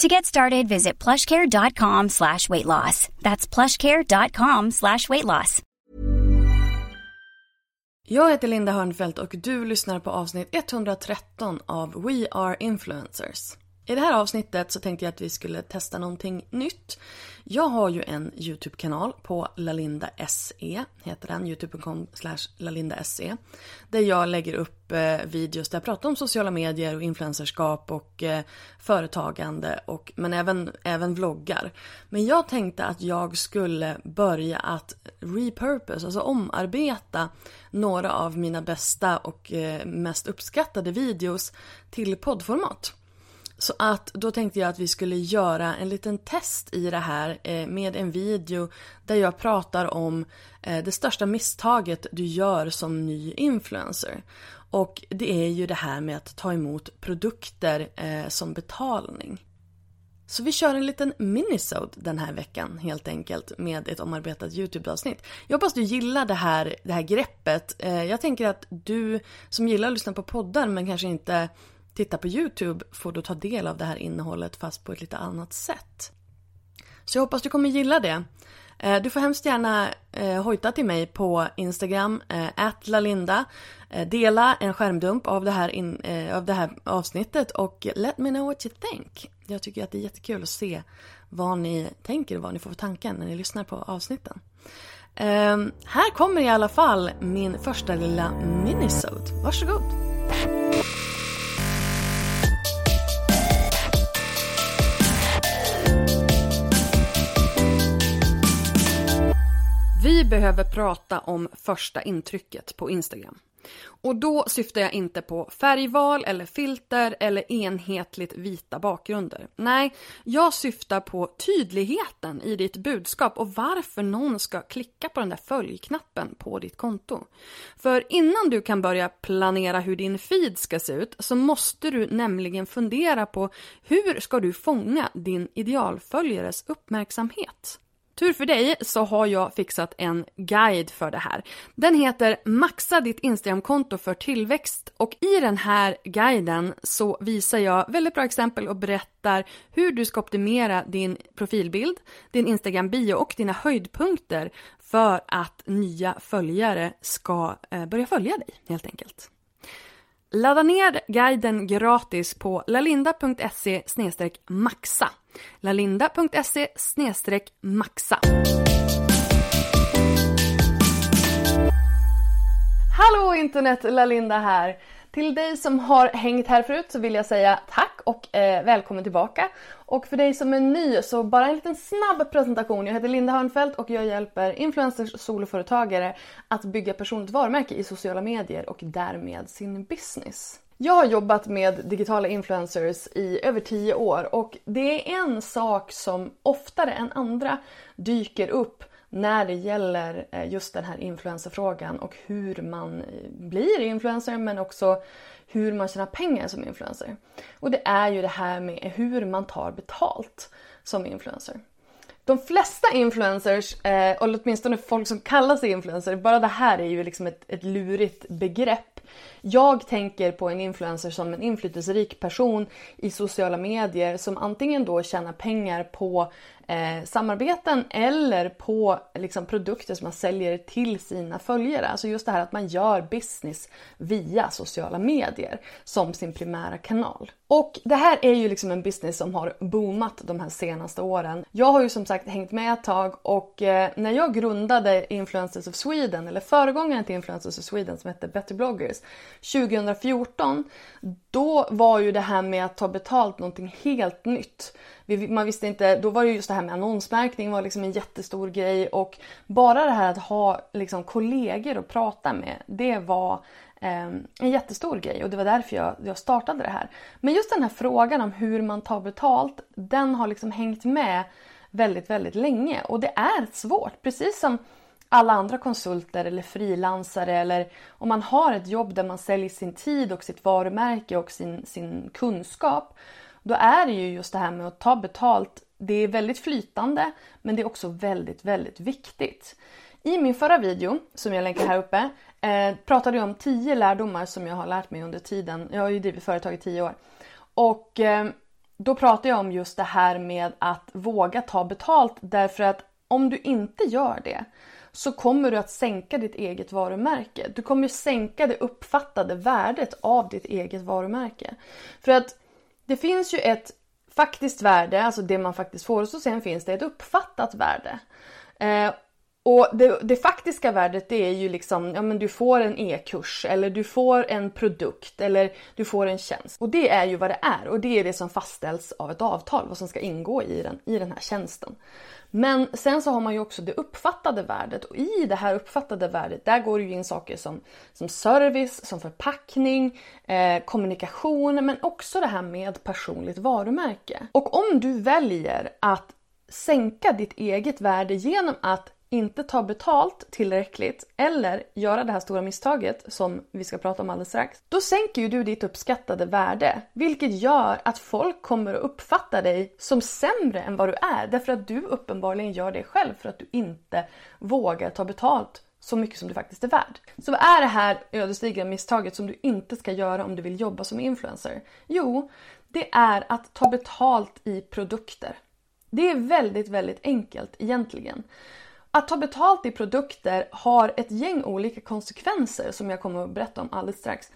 To get started, visit plushcare.com slash weight loss. That's plushcare.com slash weight loss. Jag heter Linda Hörnfeldt och du lyssnar på avsnitt 113 av We Are Influencers. I det här avsnittet så tänkte jag att vi skulle testa någonting nytt. Jag har ju en YouTube-kanal på Lalinda.se, heter den, youtube.com lalindase. Där jag lägger upp eh, videos där jag pratar om sociala medier och influencerskap och eh, företagande, och, men även, även vloggar. Men jag tänkte att jag skulle börja att repurpose, alltså omarbeta några av mina bästa och eh, mest uppskattade videos till poddformat. Så att då tänkte jag att vi skulle göra en liten test i det här eh, med en video där jag pratar om eh, det största misstaget du gör som ny influencer. Och det är ju det här med att ta emot produkter eh, som betalning. Så vi kör en liten minisode den här veckan helt enkelt med ett omarbetat YouTube-avsnitt. Jag hoppas du gillar det här, det här greppet. Eh, jag tänker att du som gillar att lyssna på poddar men kanske inte tittar på YouTube får du ta del av det här innehållet fast på ett lite annat sätt. Så jag hoppas du kommer gilla det. Eh, du får hemskt gärna eh, hojta till mig på Instagram, eh, lalinda. Eh, dela en skärmdump av det, här in, av det här avsnittet och let me know what you think. Jag tycker att det är jättekul att se vad ni tänker och vad ni får för tankar när ni lyssnar på avsnitten. Här kommer i alla fall min första lilla minisode. Varsågod! Behöver prata om första intrycket på Instagram. Och då syftar jag inte på färgval eller filter eller enhetligt vita bakgrunder. Nej, jag syftar på tydligheten i ditt budskap och varför någon ska klicka på den där följknappen på ditt konto. För innan du kan börja planera hur din feed ska se ut så måste du nämligen fundera på hur ska du fånga din idealföljares uppmärksamhet. Tur för dig så har jag fixat en guide för det här. Den heter Maxa ditt Instagramkonto för tillväxt och i den här guiden så visar jag väldigt bra exempel och berättar hur du ska optimera din profilbild, din Instagram-bio och dina höjdpunkter för att nya följare ska eh, börja följa dig helt enkelt. Ladda ner guiden gratis på lalinda.se maxa. lalinda.se maxa. Hallå internet, Lalinda här! Till dig som har hängt här förut så vill jag säga tack och eh, välkommen tillbaka. Och för dig som är ny så bara en liten snabb presentation. Jag heter Linda Hörnfeldt och jag hjälper influencers och soloföretagare att bygga personligt varumärke i sociala medier och därmed sin business. Jag har jobbat med digitala influencers i över 10 år och det är en sak som oftare än andra dyker upp när det gäller eh, just den här influencerfrågan och hur man eh, blir influencer men också hur man tjänar pengar som influencer. Och det är ju det här med hur man tar betalt som influencer. De flesta influencers, eh, eller åtminstone folk som kallar sig influencer, bara det här är ju liksom ett, ett lurigt begrepp. Jag tänker på en influencer som en inflytelserik person i sociala medier som antingen då tjänar pengar på eh, samarbeten eller på liksom, produkter som man säljer till sina följare. Alltså just det här att man gör business via sociala medier som sin primära kanal. Och det här är ju liksom en business som har boomat de här senaste åren. Jag har ju som sagt hängt med ett tag och eh, när jag grundade Influencers of Sweden, eller föregångaren till Influencers of Sweden som hette Better bloggers 2014, då var ju det här med att ta betalt någonting helt nytt. Man visste inte, då var det just det här med annonsmärkning var liksom en jättestor grej och bara det här att ha liksom kollegor att prata med, det var eh, en jättestor grej och det var därför jag, jag startade det här. Men just den här frågan om hur man tar betalt, den har liksom hängt med väldigt, väldigt länge och det är svårt. Precis som alla andra konsulter eller frilansare eller om man har ett jobb där man säljer sin tid och sitt varumärke och sin, sin kunskap. Då är det ju just det här med att ta betalt. Det är väldigt flytande men det är också väldigt, väldigt viktigt. I min förra video, som jag länkar här uppe, eh, pratade jag om 10 lärdomar som jag har lärt mig under tiden. Jag har ju drivit företag i 10 år. Och eh, då pratade jag om just det här med att våga ta betalt därför att om du inte gör det så kommer du att sänka ditt eget varumärke. Du kommer sänka det uppfattade värdet av ditt eget varumärke. För att det finns ju ett faktiskt värde, alltså det man faktiskt får, och så sen finns det ett uppfattat värde. Eh, och det, det, faktiska värdet det är ju liksom, ja men du får en e-kurs eller du får en produkt eller du får en tjänst. Och det är ju vad det är och det är det som fastställs av ett avtal, vad som ska ingå i den, i den här tjänsten. Men sen så har man ju också det uppfattade värdet och i det här uppfattade värdet där går ju in saker som, som service, som förpackning, eh, kommunikation men också det här med personligt varumärke. Och om du väljer att sänka ditt eget värde genom att inte ta betalt tillräckligt eller göra det här stora misstaget som vi ska prata om alldeles strax. Då sänker ju du ditt uppskattade värde, vilket gör att folk kommer att uppfatta dig som sämre än vad du är därför att du uppenbarligen gör det själv för att du inte vågar ta betalt så mycket som du faktiskt är värd. Så vad är det här ödesdigra misstaget som du inte ska göra om du vill jobba som influencer? Jo, det är att ta betalt i produkter. Det är väldigt, väldigt enkelt egentligen. Att ta betalt i produkter har ett gäng olika konsekvenser som jag kommer att berätta om alldeles strax.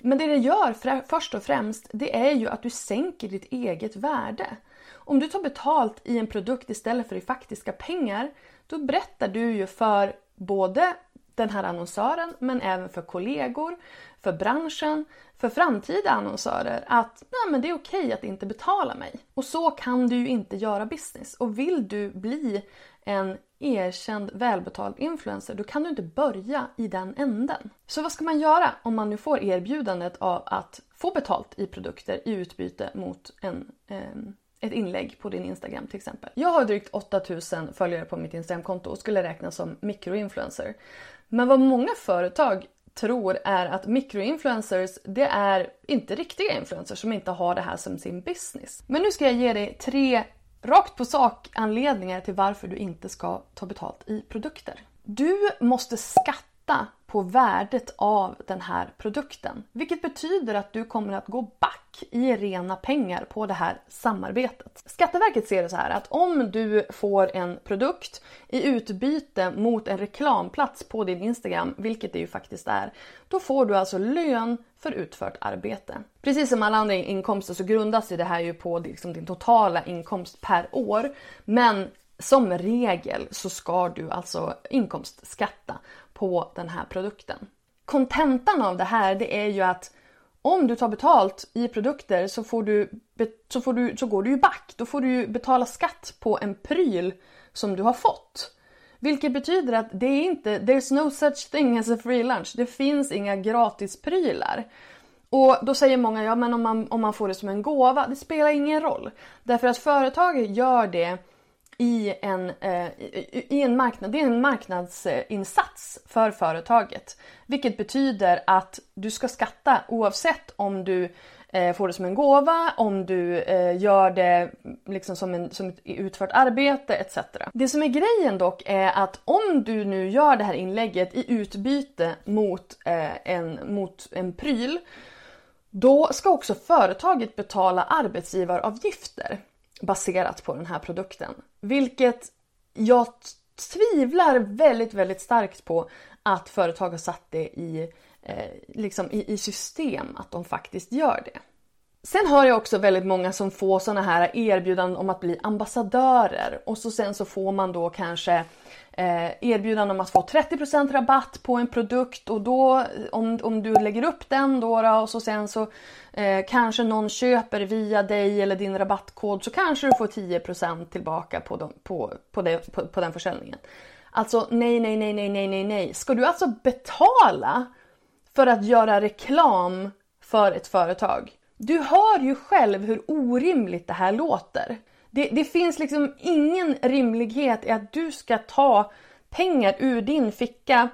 Men det det gör först och främst det är ju att du sänker ditt eget värde. Om du tar betalt i en produkt istället för i faktiska pengar då berättar du ju för både den här annonsören men även för kollegor, för branschen, för framtida annonsörer att Nej, men det är okej att inte betala mig. Och så kan du ju inte göra business. Och vill du bli en erkänd välbetald influencer, då kan du inte börja i den änden. Så vad ska man göra om man nu får erbjudandet av att få betalt i produkter i utbyte mot en, eh, ett inlägg på din Instagram till exempel. Jag har drygt 8000 följare på mitt Instagramkonto och skulle räknas som mikroinfluencer. Men vad många företag tror är att mikroinfluencers, det är inte riktiga influencers som inte har det här som sin business. Men nu ska jag ge dig tre rakt på sak anledningar till varför du inte ska ta betalt i produkter. Du måste skatta på värdet av den här produkten. Vilket betyder att du kommer att gå back i rena pengar på det här samarbetet. Skatteverket ser det så här att om du får en produkt i utbyte mot en reklamplats på din Instagram, vilket det ju faktiskt är, då får du alltså lön för utfört arbete. Precis som alla andra inkomster så grundas det här ju på liksom din totala inkomst per år. Men som regel så ska du alltså inkomstskatta på den här produkten. Kontentan av det här det är ju att om du tar betalt i produkter så, får du, så, får du, så går du ju back. Då får du betala skatt på en pryl som du har fått. Vilket betyder att det är inte, there's no such thing as a free lunch. Det finns inga gratisprylar. Och då säger många, ja men om man, om man får det som en gåva, det spelar ingen roll. Därför att företaget gör det i en, eh, i en marknad. Det är en marknadsinsats för företaget. Vilket betyder att du ska skatta oavsett om du eh, får det som en gåva, om du eh, gör det liksom som, en, som ett utfört arbete etc. Det som är grejen dock är att om du nu gör det här inlägget i utbyte mot, en, mot en pryl då ska också företaget betala arbetsgivaravgifter baserat på den här produkten. Vilket jag tvivlar väldigt, väldigt starkt på att företag har satt det i, eh, liksom i, i system, att de faktiskt gör det. Sen har jag också väldigt många som får såna här erbjudanden om att bli ambassadörer och så sen så får man då kanske Eh, erbjudande om att få 30% rabatt på en produkt och då om, om du lägger upp den då, då och så sen så eh, kanske någon köper via dig eller din rabattkod så kanske du får 10% tillbaka på, de, på, på, det, på, på den försäljningen. Alltså nej, nej, nej, nej, nej, nej, nej. Ska du alltså betala för att göra reklam för ett företag? Du hör ju själv hur orimligt det här låter. Det, det, finns liksom ingen rimlighet i att du ska ta pengar ur din ficka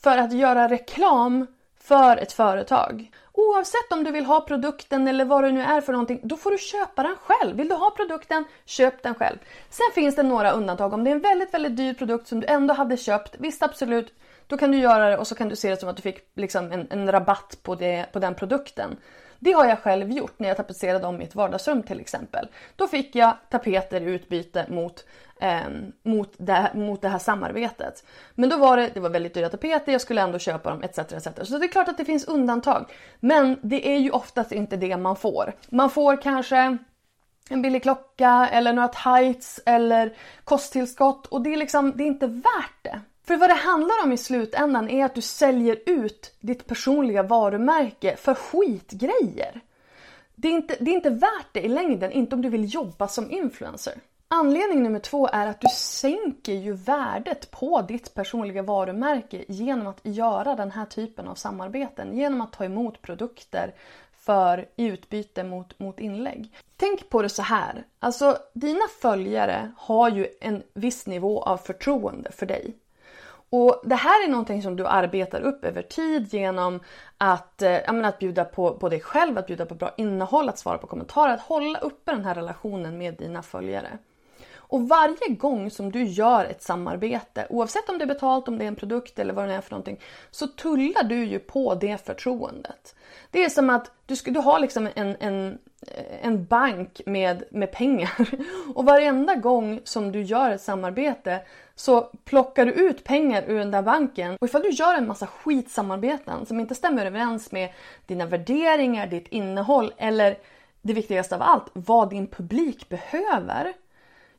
för att göra reklam för ett företag. Oavsett om du vill ha produkten eller vad det nu är för någonting, då får du köpa den själv. Vill du ha produkten, köp den själv. Sen finns det några undantag. Om det är en väldigt, väldigt dyr produkt som du ändå hade köpt, visst absolut, då kan du göra det och så kan du se det som att du fick liksom en, en rabatt på, det, på den produkten. Det har jag själv gjort när jag tapetserade om mitt vardagsrum till exempel. Då fick jag tapeter i utbyte mot, eh, mot, det, mot det här samarbetet. Men då var det, det var väldigt dyra tapeter, jag skulle ändå köpa dem etc. etc. Så det är klart att det finns undantag. Men det är ju oftast inte det man får. Man får kanske en billig klocka eller några tights eller kosttillskott och det är liksom, det är inte värt det. För vad det handlar om i slutändan är att du säljer ut ditt personliga varumärke för skitgrejer. Det är, inte, det är inte värt det i längden, inte om du vill jobba som influencer. Anledning nummer två är att du sänker ju värdet på ditt personliga varumärke genom att göra den här typen av samarbeten. Genom att ta emot produkter för i utbyte mot, mot inlägg. Tänk på det så här. Alltså, dina följare har ju en viss nivå av förtroende för dig. Och Det här är någonting som du arbetar upp över tid genom att, eh, menar, att bjuda på, på dig själv, att bjuda på bra innehåll, att svara på kommentarer, att hålla uppe den här relationen med dina följare. Och varje gång som du gör ett samarbete, oavsett om det är betalt, om det är en produkt eller vad det är för någonting, så tullar du ju på det förtroendet. Det är som att du, ska, du har liksom en, en, Eh, en bank med, med pengar och varenda gång som du gör ett samarbete så plockar du ut pengar ur den där banken och ifall du gör en massa skitsamarbeten som inte stämmer överens med dina värderingar, ditt innehåll eller det viktigaste av allt, vad din publik behöver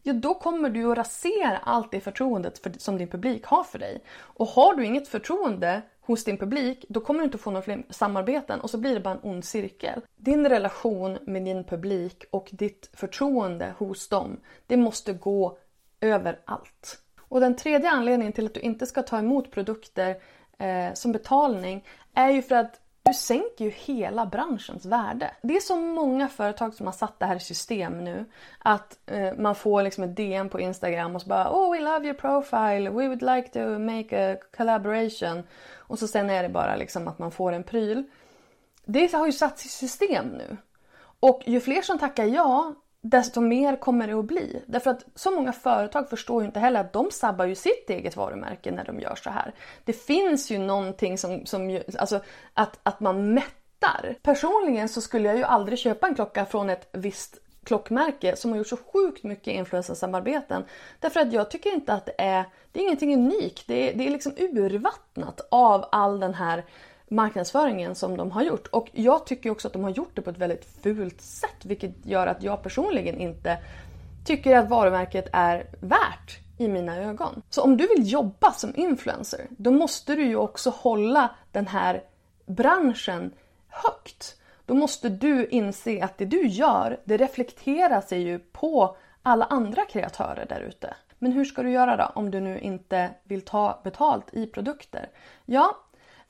ja då kommer du att rasera allt det förtroendet för, som din publik har för dig. Och har du inget förtroende hos din publik, då kommer du inte få några fler samarbeten och så blir det bara en ond cirkel. Din relation med din publik och ditt förtroende hos dem, det måste gå överallt. Och den tredje anledningen till att du inte ska ta emot produkter eh, som betalning är ju för att du sänker ju hela branschens värde. Det är så många företag som har satt det här i system nu. Att eh, man får liksom ett DM på Instagram och så bara Oh we love your profile, we would like to make a collaboration. Och så sen är det bara liksom att man får en pryl. Det har ju satts i system nu. Och ju fler som tackar ja, desto mer kommer det att bli. Därför att så många företag förstår ju inte heller att de sabbar ju sitt eget varumärke när de gör så här. Det finns ju någonting som, som alltså att, att man mättar. Personligen så skulle jag ju aldrig köpa en klocka från ett visst klockmärke som har gjort så sjukt mycket influencersamarbeten. Därför att jag tycker inte att det är, det är ingenting unikt. Det är, det är liksom urvattnat av all den här marknadsföringen som de har gjort. Och jag tycker också att de har gjort det på ett väldigt fult sätt vilket gör att jag personligen inte tycker att varumärket är värt i mina ögon. Så om du vill jobba som influencer då måste du ju också hålla den här branschen högt. Då måste du inse att det du gör det reflekterar sig ju på alla andra kreatörer där ute. Men hur ska du göra då om du nu inte vill ta betalt i produkter? Ja,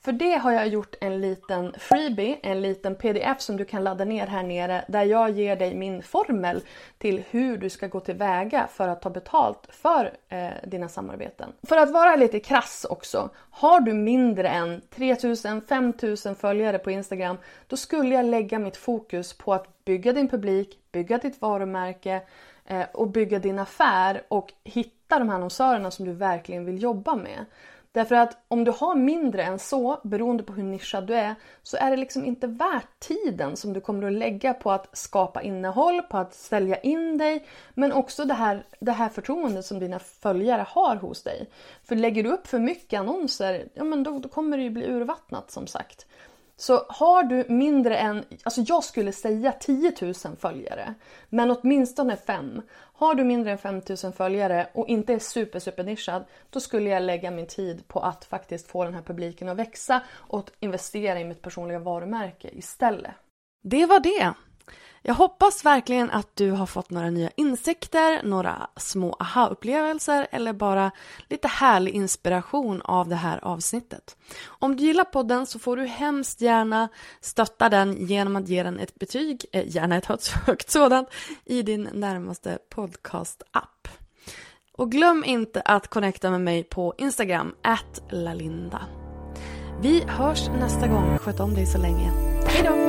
för det har jag gjort en liten freebie, en liten pdf som du kan ladda ner här nere där jag ger dig min formel till hur du ska gå tillväga för att ta betalt för eh, dina samarbeten. För att vara lite krass också, har du mindre än 3000-5000 följare på Instagram då skulle jag lägga mitt fokus på att bygga din publik, bygga ditt varumärke eh, och bygga din affär och hitta de här annonsörerna som du verkligen vill jobba med. Därför att om du har mindre än så, beroende på hur nischad du är, så är det liksom inte värt tiden som du kommer att lägga på att skapa innehåll, på att sälja in dig, men också det här, det här förtroendet som dina följare har hos dig. För lägger du upp för mycket annonser, ja men då, då kommer det ju bli urvattnat som sagt. Så har du mindre än, alltså jag skulle säga 10 000 följare, men åtminstone 5. Har du mindre än 5 000 följare och inte är super super nischad, då skulle jag lägga min tid på att faktiskt få den här publiken att växa och investera i mitt personliga varumärke istället. Det var det. Jag hoppas verkligen att du har fått några nya insikter, några små aha-upplevelser eller bara lite härlig inspiration av det här avsnittet. Om du gillar podden så får du hemskt gärna stötta den genom att ge den ett betyg, eh, gärna ett högt sådant, i din närmaste podcast-app. Och glöm inte att connecta med mig på Instagram, at lalinda. Vi hörs nästa gång. Sköt om dig så länge. Hejdå!